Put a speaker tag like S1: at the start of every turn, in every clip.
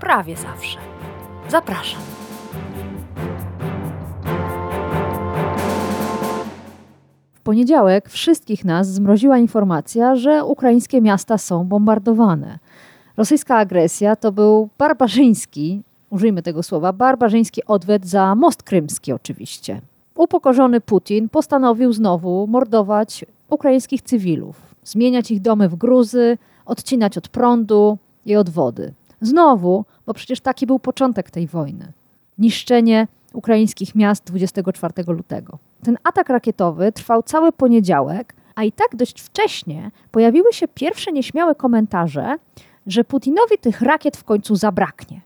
S1: prawie zawsze. Zapraszam. W poniedziałek wszystkich nas zmroziła informacja, że ukraińskie miasta są bombardowane. Rosyjska agresja to był barbarzyński, użyjmy tego słowa, barbarzyński odwet za most krymski oczywiście. Upokorzony Putin postanowił znowu mordować ukraińskich cywilów, zmieniać ich domy w gruzy, odcinać od prądu i od wody. Znowu, bo przecież taki był początek tej wojny. Niszczenie ukraińskich miast 24 lutego. Ten atak rakietowy trwał cały poniedziałek, a i tak dość wcześnie pojawiły się pierwsze nieśmiałe komentarze, że Putinowi tych rakiet w końcu zabraknie.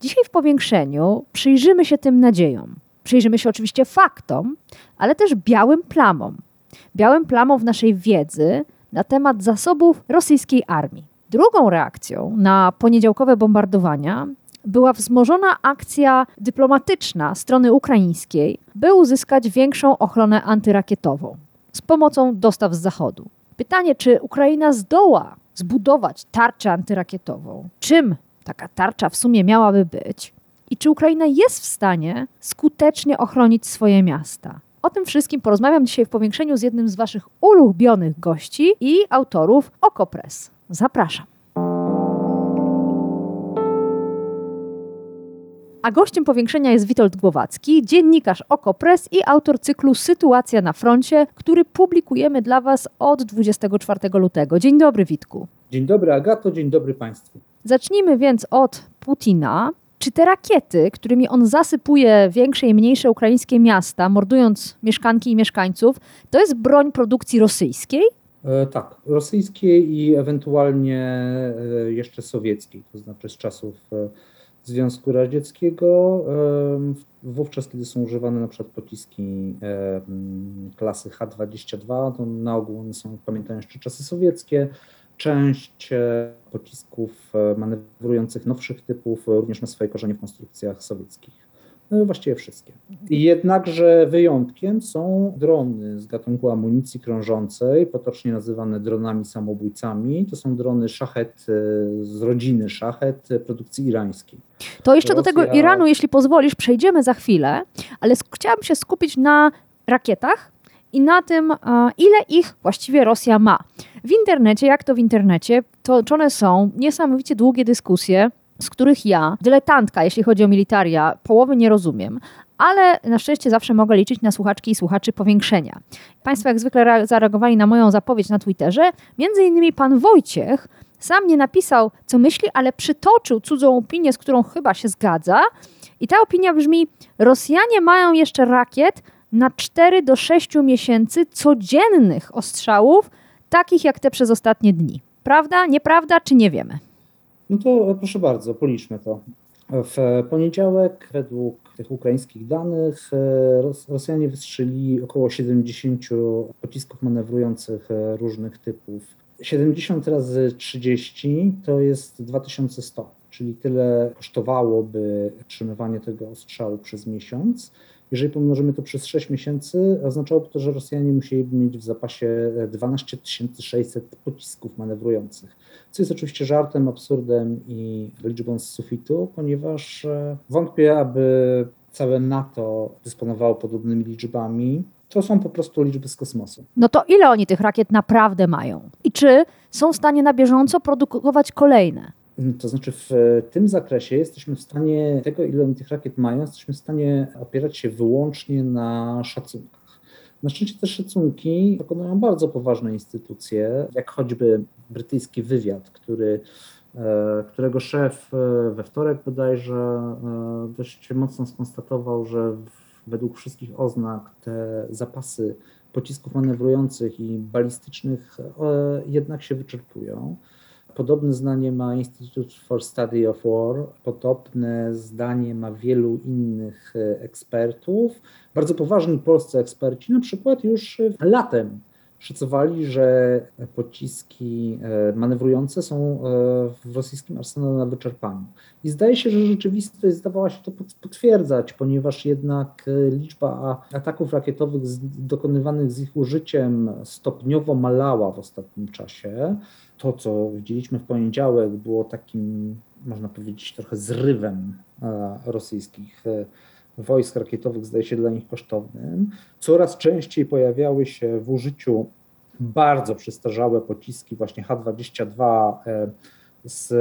S1: Dzisiaj w powiększeniu przyjrzymy się tym nadziejom. Przyjrzymy się oczywiście faktom, ale też białym plamom. Białym plamom w naszej wiedzy na temat zasobów rosyjskiej armii. Drugą reakcją na poniedziałkowe bombardowania była wzmożona akcja dyplomatyczna strony ukraińskiej, by uzyskać większą ochronę antyrakietową z pomocą dostaw z Zachodu. Pytanie, czy Ukraina zdoła zbudować tarczę antyrakietową? Czym taka tarcza w sumie miałaby być? I czy Ukraina jest w stanie skutecznie ochronić swoje miasta? O tym wszystkim porozmawiam dzisiaj w powiększeniu z jednym z Waszych ulubionych gości i autorów Okopres. Zapraszam. A gościem powiększenia jest Witold Głowacki, dziennikarz Okopres i autor cyklu Sytuacja na froncie, który publikujemy dla Was od 24 lutego. Dzień dobry, Witku.
S2: Dzień dobry, Agato, dzień dobry Państwu.
S1: Zacznijmy więc od Putina. Czy te rakiety, którymi on zasypuje większe i mniejsze ukraińskie miasta, mordując mieszkanki i mieszkańców, to jest broń produkcji rosyjskiej?
S2: E, tak, rosyjskiej i ewentualnie e, jeszcze sowieckiej, to znaczy z czasów e, Związku Radzieckiego, wówczas kiedy są używane na przykład pociski klasy H-22, to na ogół one są, pamiętają jeszcze czasy sowieckie, część pocisków manewrujących nowszych typów również ma swoje korzenie w konstrukcjach sowieckich. No, właściwie wszystkie. Jednakże wyjątkiem są drony z gatunku amunicji krążącej, potocznie nazywane dronami samobójcami. To są drony szachet e, z rodziny szachet produkcji irańskiej.
S1: To jeszcze Rosja... do tego Iranu, jeśli pozwolisz, przejdziemy za chwilę, ale chciałabym się skupić na rakietach i na tym, ile ich właściwie Rosja ma. W internecie, jak to w internecie, toczone są niesamowicie długie dyskusje z których ja, dyletantka, jeśli chodzi o militaria, połowy nie rozumiem, ale na szczęście zawsze mogę liczyć na słuchaczki i słuchaczy powiększenia. Państwo jak zwykle zareagowali na moją zapowiedź na Twitterze. Między innymi pan Wojciech sam nie napisał, co myśli, ale przytoczył cudzą opinię, z którą chyba się zgadza. I ta opinia brzmi: Rosjanie mają jeszcze rakiet na 4 do 6 miesięcy codziennych ostrzałów, takich jak te przez ostatnie dni. Prawda, nieprawda, czy nie wiemy?
S2: No to proszę bardzo, policzmy to. W poniedziałek, według tych ukraińskich danych, Rosjanie wystrzelili około 70 pocisków manewrujących różnych typów. 70 razy 30 to jest 2100, czyli tyle kosztowałoby utrzymywanie tego ostrzału przez miesiąc. Jeżeli pomnożymy to przez 6 miesięcy, oznaczałoby to, że Rosjanie musieliby mieć w zapasie 12 600 pocisków manewrujących. Co jest oczywiście żartem, absurdem i liczbą z sufitu, ponieważ e, wątpię, aby całe NATO dysponowało podobnymi liczbami. To są po prostu liczby z kosmosu.
S1: No to ile oni tych rakiet naprawdę mają? I czy są w stanie na bieżąco produkować kolejne?
S2: To znaczy w tym zakresie jesteśmy w stanie, tego ile oni tych rakiet mają, jesteśmy w stanie opierać się wyłącznie na szacunkach. Na szczęście te szacunki dokonują bardzo poważne instytucje, jak choćby brytyjski wywiad, który, e, którego szef e, we wtorek bodajże e, dość mocno skonstatował, że według wszystkich oznak te zapasy pocisków manewrujących i balistycznych jednak się wyczerpują. Podobne zdanie ma Institute for Study of War, podobne zdanie ma wielu innych e, ekspertów. Bardzo poważni polscy eksperci, na przykład już latem szacowali, że pociski e, manewrujące są e, w rosyjskim arsenale na wyczerpaniu. I zdaje się, że rzeczywistość zdawała się to potwierdzać, ponieważ jednak liczba ataków rakietowych dokonywanych z ich użyciem stopniowo malała w ostatnim czasie to, co widzieliśmy w poniedziałek, było takim, można powiedzieć, trochę zrywem e, rosyjskich e, wojsk rakietowych, zdaje się dla nich kosztownym. Coraz częściej pojawiały się w użyciu bardzo przestarzałe pociski, właśnie H-22 e, z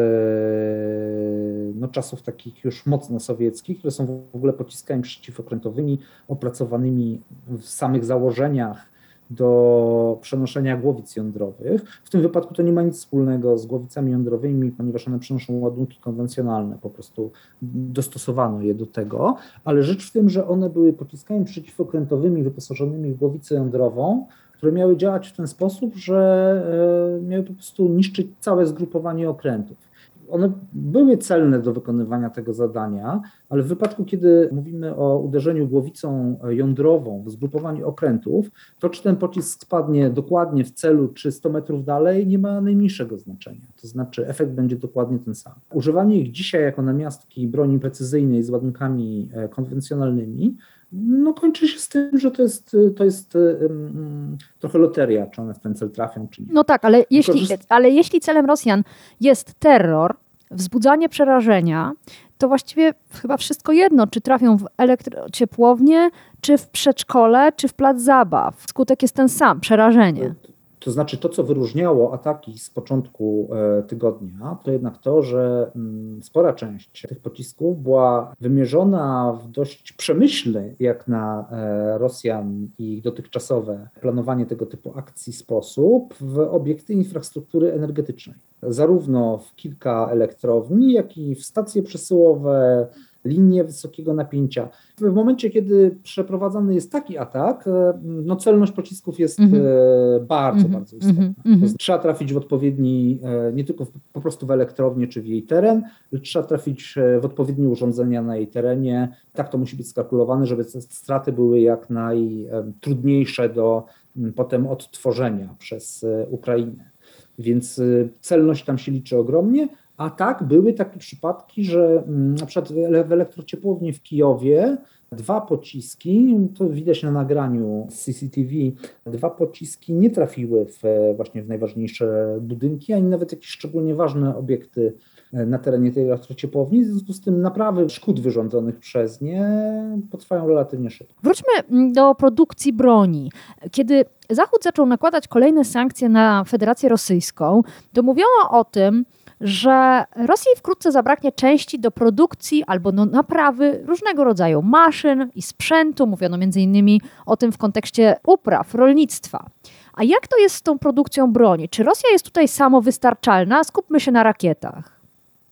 S2: no, czasów takich już mocno sowieckich, które są w ogóle pociskami przeciwokrętowymi, opracowanymi w samych założeniach do przenoszenia głowic jądrowych. W tym wypadku to nie ma nic wspólnego z głowicami jądrowymi, ponieważ one przenoszą ładunki konwencjonalne, po prostu dostosowano je do tego, ale rzecz w tym, że one były pociskami przeciwokrętowymi wyposażonymi w głowicę jądrową, które miały działać w ten sposób, że e, miały po prostu niszczyć całe zgrupowanie okrętów one były celne do wykonywania tego zadania, ale w wypadku, kiedy mówimy o uderzeniu głowicą jądrową w zgrupowanie okrętów, to czy ten pocisk spadnie dokładnie w celu, czy 100 metrów dalej, nie ma najmniejszego znaczenia. To znaczy, efekt będzie dokładnie ten sam. Używanie ich dzisiaj jako namiastki broni precyzyjnej z ładunkami e, konwencjonalnymi no kończy się z tym, że to jest, to jest um, trochę loteria, czy one w ten cel trafią, czy nie.
S1: No tak, ale jeśli, ale jeśli celem Rosjan jest terror, wzbudzanie przerażenia, to właściwie chyba wszystko jedno, czy trafią w elektrociepłownię, czy w przedszkole, czy w plac zabaw. Skutek jest ten sam, przerażenie.
S2: To znaczy, to co wyróżniało ataki z początku e, tygodnia, to jednak to, że mm, spora część tych pocisków była wymierzona w dość przemyślny, jak na e, Rosjan i dotychczasowe planowanie tego typu akcji sposób, w obiekty infrastruktury energetycznej. Zarówno w kilka elektrowni, jak i w stacje przesyłowe, linie wysokiego napięcia. W momencie, kiedy przeprowadzany jest taki atak, e, no celność pocisków jest mm -hmm. bardzo, mm -hmm. bardzo istotna. Mm -hmm. Trzeba trafić w odpowiedni, e, nie tylko w, po prostu w elektrownię czy w jej teren, trzeba trafić w odpowiednie urządzenia na jej terenie. Tak to musi być skalkulowane, żeby te straty były jak najtrudniejsze do potem odtworzenia przez Ukrainę. Więc celność tam się liczy ogromnie, a tak, były takie przypadki, że mm, na przykład w elektrociepłowni w Kijowie dwa pociski, to widać na nagraniu z CCTV, dwa pociski nie trafiły w, właśnie w najważniejsze budynki, ani nawet jakieś szczególnie ważne obiekty e, na terenie tej elektrociepłowni. W związku z tym naprawy szkód wyrządzonych przez nie potrwają relatywnie szybko.
S1: Wróćmy mm, do produkcji broni. Kiedy Zachód zaczął nakładać kolejne sankcje na Federację Rosyjską, to mówiono o tym, że Rosji wkrótce zabraknie części do produkcji albo do naprawy różnego rodzaju maszyn i sprzętu. Mówiono innymi o tym w kontekście upraw, rolnictwa. A jak to jest z tą produkcją broni? Czy Rosja jest tutaj samowystarczalna? Skupmy się na rakietach.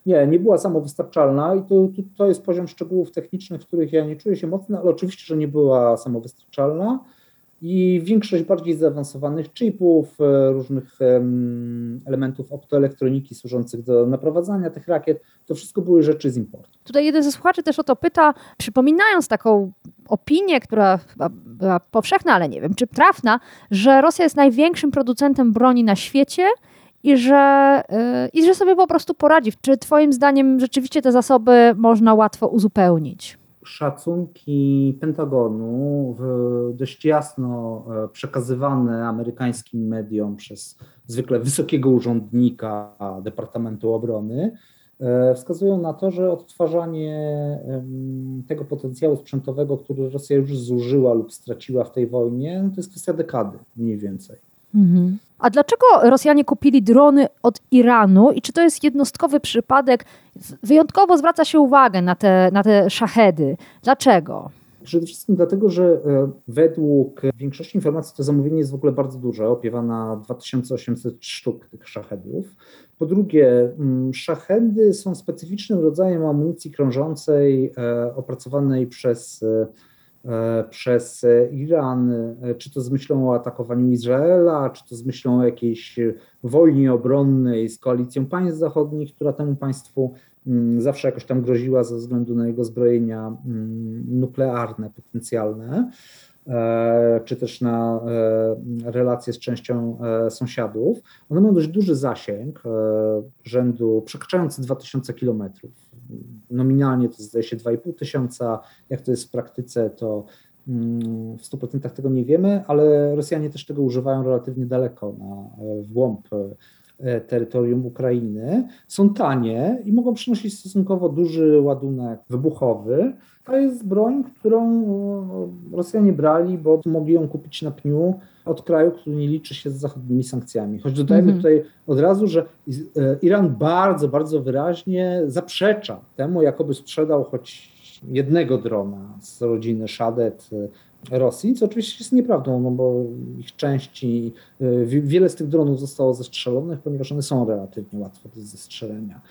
S2: Nie, nie była samowystarczalna i to, to, to jest poziom szczegółów technicznych, w których ja nie czuję się mocno, ale oczywiście, że nie była samowystarczalna i większość bardziej zaawansowanych chipów, e, różnych elementów optoelektroniki służących do naprowadzania tych rakiet, to wszystko były rzeczy z importu.
S1: Tutaj jeden ze słuchaczy też o to pyta, przypominając taką opinię, która była powszechna, ale nie wiem czy trafna, że Rosja jest największym producentem broni na świecie i że, yy, i że sobie po prostu poradzi. Czy Twoim zdaniem rzeczywiście te zasoby można łatwo uzupełnić?
S2: Szacunki Pentagonu, dość jasno e, przekazywane amerykańskim mediom przez zwykle wysokiego urzędnika Departamentu Obrony, e, wskazują na to, że odtwarzanie tego potencjału sprzętowego, który Rosja już zużyła lub straciła w tej wojnie, to jest kwestia dekady mniej więcej.
S1: Mhm. A dlaczego Rosjanie kupili drony od Iranu i czy to jest jednostkowy przypadek? Wyjątkowo zwraca się uwagę na te, na te szachedy. Dlaczego?
S2: Przede wszystkim dlatego, że e, według większości informacji to zamówienie jest w ogóle bardzo duże, opiewa na 2800 sztuk tych szachedów. Po drugie, szachedy są specyficznym rodzajem amunicji krążącej e, opracowanej przez e, przez Iran, czy to z myślą o atakowaniu Izraela, czy to z myślą o jakiejś wojnie obronnej z koalicją państw zachodnich, która temu państwu mm, zawsze jakoś tam groziła ze względu na jego zbrojenia mm, nuklearne potencjalne. E, czy też na e, relacje z częścią e, sąsiadów, one mają dość duży zasięg, rzędu przekraczający 2000 kilometrów. Nominalnie to zdaje się 2,5 tysiąca, jak to jest w praktyce, to mm, w 100% tego nie wiemy, ale Rosjanie też tego używają relatywnie daleko, na, w głąb terytorium Ukrainy. Są tanie i mogą przynosić stosunkowo duży ładunek wybuchowy. To jest broń, którą Rosjanie brali, bo mogli ją kupić na pniu od kraju, który nie liczy się z zachodnimi sankcjami. Choć dodajmy mhm. tutaj od razu, że e, Iran bardzo, bardzo wyraźnie zaprzecza temu, jakoby sprzedał choć jednego drona z rodziny Shadet e, Rosji, co oczywiście jest nieprawdą, no bo ich części, e, wiele z tych dronów zostało zestrzelonych, ponieważ one są relatywnie łatwe do zestrzelenia.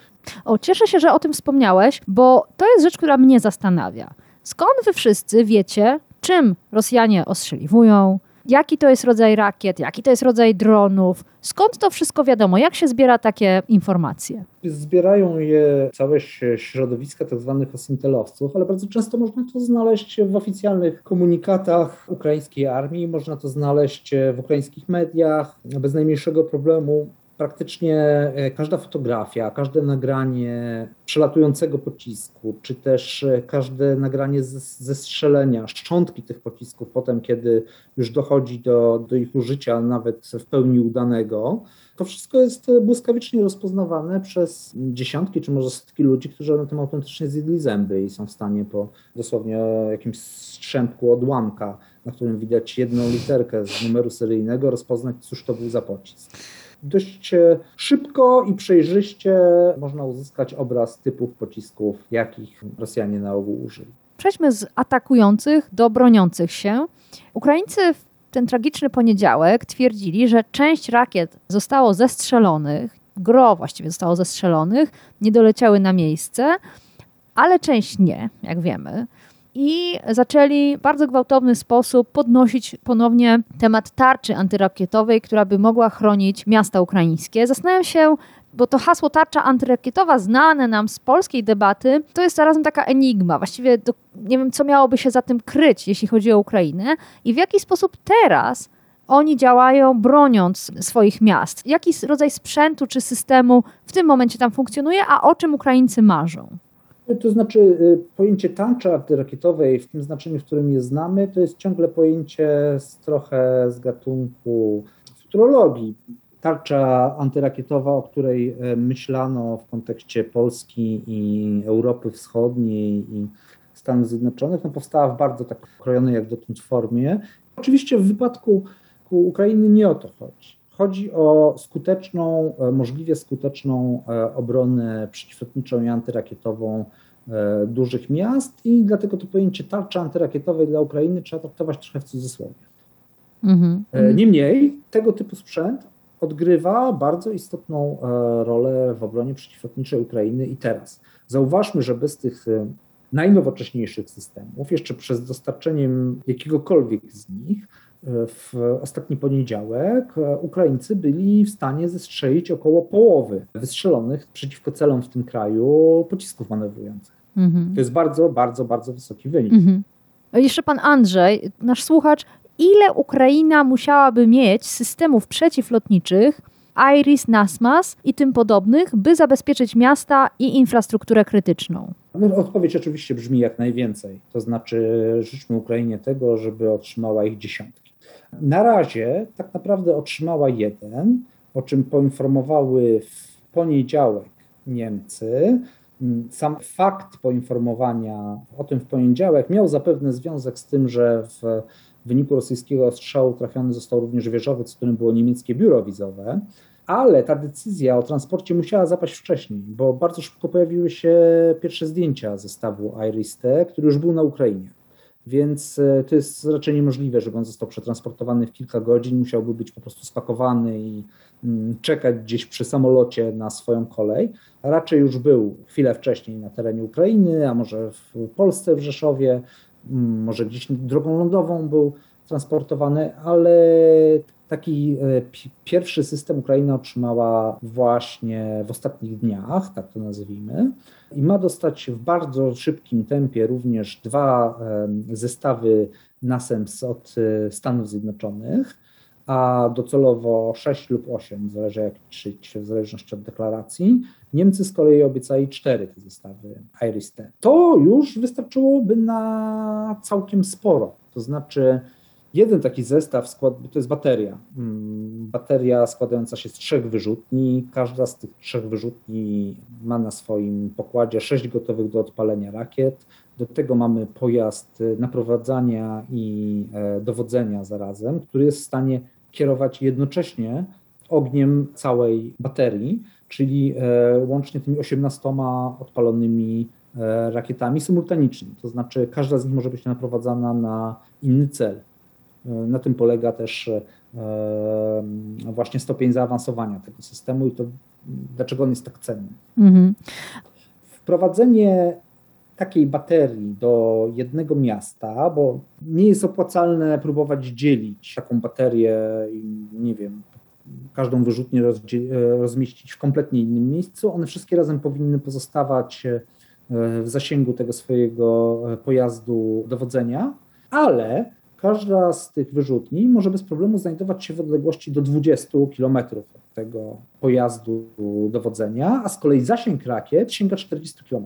S1: O, cieszę się, że o tym wspomniałeś, bo to jest rzecz, która mnie zastanawia. Skąd wy wszyscy wiecie, czym Rosjanie ostrzeliwują, jaki to jest rodzaj rakiet, jaki to jest rodzaj dronów, skąd to wszystko wiadomo, jak się zbiera takie informacje?
S2: Zbierają je całe środowiska. Tak osintelowców, ale bardzo często można to znaleźć w oficjalnych komunikatach ukraińskiej armii, można to znaleźć w ukraińskich mediach bez najmniejszego problemu praktycznie e, każda fotografia, każde nagranie przelatującego pocisku, czy też e, każde nagranie ze strzelenia, szczątki tych pocisków, potem kiedy już dochodzi do, do ich użycia, nawet w pełni udanego, to wszystko jest błyskawicznie rozpoznawane przez dziesiątki czy może setki ludzi, którzy na tym autentycznie zjedli zęby i są w stanie po dosłownie jakimś strzępku odłamka, na którym widać jedną literkę z numeru seryjnego, rozpoznać, cóż to był za pocisk dość e, szybko i przejrzyście można uzyskać obraz typów pocisków, jakich Rosjanie na ogół użyli.
S1: Przejdźmy z atakujących do broniących się. Ukraińcy w ten tragiczny poniedziałek twierdzili, że część rakiet zostało zestrzelonych, gro właściwie zostało zestrzelonych, nie doleciały na miejsce, ale część nie, jak wiemy i zaczęli w bardzo gwałtowny sposób podnosić ponownie temat tarczy antyrakietowej, która by mogła chronić miasta ukraińskie. Zastanawiam się, bo to hasło tarcza antyrakietowa, znane nam z polskiej debaty, to jest zarazem taka enigma. Właściwie nie wiem, co miałoby się za tym kryć, jeśli chodzi o Ukrainę i w jaki sposób teraz oni działają, broniąc swoich miast. Jaki rodzaj sprzętu czy systemu w tym momencie tam funkcjonuje, a o czym Ukraińcy marzą?
S2: To znaczy y, pojęcie tarczy antyrakietowej w tym znaczeniu, w którym je znamy, to jest ciągle pojęcie z trochę z gatunku futurologii. Tarcza antyrakietowa, o której e, myślano w kontekście Polski i Europy Wschodniej i Stanów Zjednoczonych, no powstała w bardzo tak krojonej jak dotąd formie. Oczywiście w wypadku Ukrainy nie o to chodzi. Chodzi o skuteczną, e, możliwie skuteczną e, obronę przeciwlotniczą i antyrakietową e, dużych miast i dlatego to pojęcie tarczy antyrakietowej dla Ukrainy trzeba traktować trochę w cudzysłowie. Mm -hmm. Niemniej tego typu sprzęt odgrywa bardzo istotną rolę w obronie przeciwlotniczej Ukrainy i teraz. Zauważmy, że bez tych najnowocześniejszych systemów, jeszcze przez dostarczeniem jakiegokolwiek z nich, w ostatni poniedziałek Ukraińcy byli w stanie zestrzelić około połowy wystrzelonych przeciwko celom w tym kraju pocisków manewrujących. Mhm. To jest bardzo, bardzo, bardzo wysoki wynik. Mhm.
S1: Jeszcze pan Andrzej, nasz słuchacz, ile Ukraina musiałaby mieć systemów przeciwlotniczych, IRIS, NASMAS i tym podobnych, by zabezpieczyć miasta i infrastrukturę krytyczną?
S2: No, odpowiedź oczywiście brzmi jak najwięcej. To znaczy, życzmy Ukrainie tego, żeby otrzymała ich dziesiątki. Na razie tak naprawdę otrzymała jeden, o czym poinformowały w poniedziałek Niemcy. Sam fakt poinformowania o tym w poniedziałek miał zapewne związek z tym, że w wyniku rosyjskiego ostrzału trafiony został również wieżowiec, w którym było niemieckie biuro wizowe, ale ta decyzja o transporcie musiała zapaść wcześniej, bo bardzo szybko pojawiły się pierwsze zdjęcia zestawu Iris-T, który już był na Ukrainie więc e, to jest raczej niemożliwe, żeby on został przetransportowany w kilka godzin, musiałby być po prostu spakowany i mm, czekać gdzieś przy samolocie na swoją kolej. Raczej już był chwilę wcześniej na terenie Ukrainy, a może w Polsce, w Rzeszowie, mm, może gdzieś drogą lądową był transportowany, ale taki e, pierwszy system Ukraina otrzymała właśnie w ostatnich dniach, tak to nazwijmy, i ma dostać w bardzo szybkim tempie również dwa zestawy NASEMS od e, Stanów Zjednoczonych, a docelowo 6 lub 8, zależy jak liczyć, w zależności od deklaracji. Niemcy z kolei obiecali cztery te zestawy Iris-T. To już wystarczyłoby na całkiem sporo, to znaczy Jeden taki zestaw skład, to jest bateria. Mm, bateria składająca się z trzech wyrzutni. Każda z tych trzech wyrzutni ma na swoim pokładzie sześć gotowych do odpalenia rakiet. Do tego mamy pojazd naprowadzania i e, dowodzenia zarazem, który jest w stanie kierować jednocześnie ogniem całej baterii, czyli e, łącznie tymi 18 odpalonymi e, rakietami symultanicznie. To znaczy każda z nich może być naprowadzana na inny cel. Na tym polega też e, właśnie stopień zaawansowania tego systemu i to dlaczego on jest tak cenny. Mhm. Wprowadzenie takiej baterii do jednego miasta, bo nie jest opłacalne próbować dzielić taką baterię i nie wiem, każdą wyrzutnię rozmieścić w kompletnie innym miejscu. One wszystkie razem powinny pozostawać e, w zasięgu tego swojego pojazdu dowodzenia, ale każda z tych wyrzutni może bez problemu znajdować się w odległości do 20 km od tego pojazdu dowodzenia, a z kolei zasięg rakiet sięga 40 km.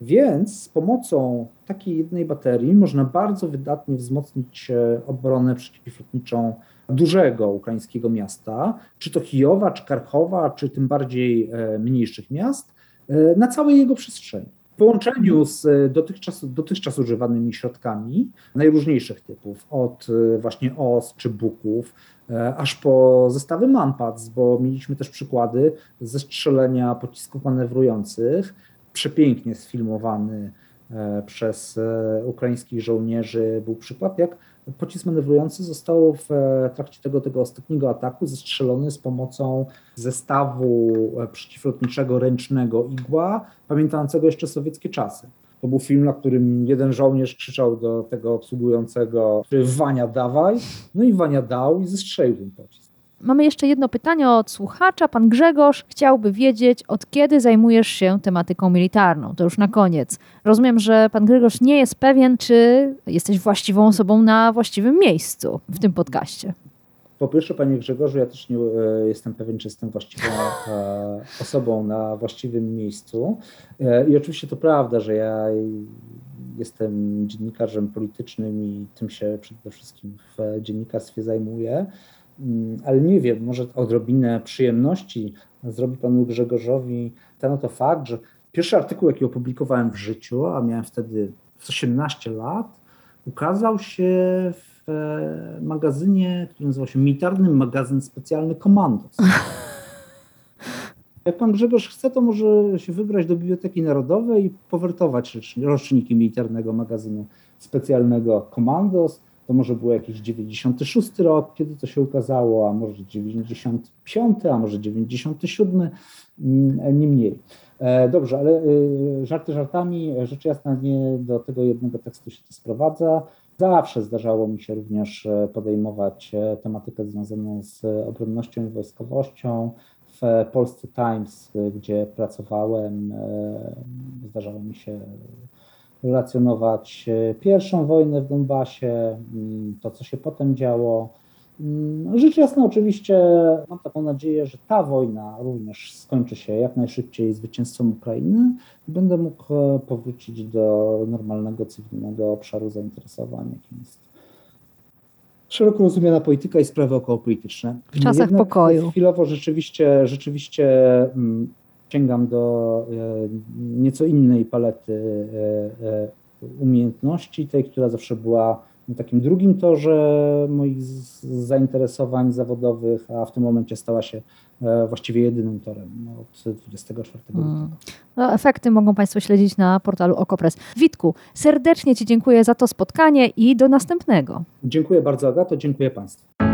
S2: Więc z pomocą takiej jednej baterii można bardzo wydatnie wzmocnić e, obronę przeciwlotniczą dużego ukraińskiego miasta, czy to Kijowa, czy Karchowa, czy tym bardziej e, mniejszych miast, e, na całej jego przestrzeni. W połączeniu z e, dotychczas, dotychczas używanymi środkami najróżniejszych typów, od e, właśnie OS czy buków, e, aż po zestawy Manpads, bo mieliśmy też przykłady zestrzelenia pocisków manewrujących, przepięknie sfilmowany przez ukraińskich żołnierzy był przykład, jak pocisk manewrujący został w trakcie tego, tego ostatniego ataku zestrzelony z pomocą zestawu przeciwlotniczego ręcznego igła, pamiętającego jeszcze sowieckie czasy. To był film, na którym jeden żołnierz krzyczał do tego obsługującego, Wania dawaj, no i Wania dał i zestrzelił ten pocisk.
S1: Mamy jeszcze jedno pytanie od słuchacza. Pan Grzegorz chciałby wiedzieć, od kiedy zajmujesz się tematyką militarną. To już na koniec. Rozumiem, że pan Grzegorz nie jest pewien, czy jesteś właściwą osobą na właściwym miejscu w tym podcaście.
S2: Po pierwsze, panie Grzegorzu, ja też nie e, jestem pewien, czy jestem właściwą e, osobą na właściwym miejscu. E, I oczywiście to prawda, że ja jestem dziennikarzem politycznym i tym się przede wszystkim w dziennikarstwie zajmuję. Mm, ale nie wiem, może odrobinę przyjemności zrobi panu Grzegorzowi ten oto fakt, że pierwszy artykuł, jaki opublikowałem w życiu, a miałem wtedy 18 lat, ukazał się w e, magazynie, który nazywał się Militarny Magazyn Specjalny Komandos. Jak pan Grzegorz chce, to może się wybrać do Biblioteki Narodowej i powertować roczniki militarnego magazynu specjalnego Komandos to może było jakiś 96 rok, kiedy to się ukazało, a może 95, a może 97, mm, nie mniej. E, dobrze, ale y, żarty żartami, rzecz jasna nie do tego jednego tekstu się to sprowadza. Zawsze zdarzało mi się również e, podejmować e, tematykę związaną z obronnością i wojskowością. W Polsce Times, gdzie pracowałem, zdarzało mi się relacjonować e, pierwszą wojnę w Donbasie, mm, to co się potem działo. Mm, rzecz jasna, oczywiście mam taką nadzieję, że ta wojna również skończy się jak najszybciej zwycięstwem Ukrainy i będę mógł e, powrócić do normalnego, cywilnego obszaru zainteresowań, jakim jest szeroko rozumiana polityka i sprawy okołopolityczne.
S1: W czasach Jednak pokoju.
S2: Chwilowo rzeczywiście, rzeczywiście mm, sięgam do e, nieco innej palety e, e, umiejętności, tej, która zawsze była na takim drugim torze moich zainteresowań zawodowych, a w tym momencie stała się właściwie jedynym torem od 24 lutego. Hmm.
S1: No, efekty mogą Państwo śledzić na portalu Okopres. Witku, serdecznie Ci dziękuję za to spotkanie i do następnego.
S2: Dziękuję bardzo Agato, dziękuję Państwu.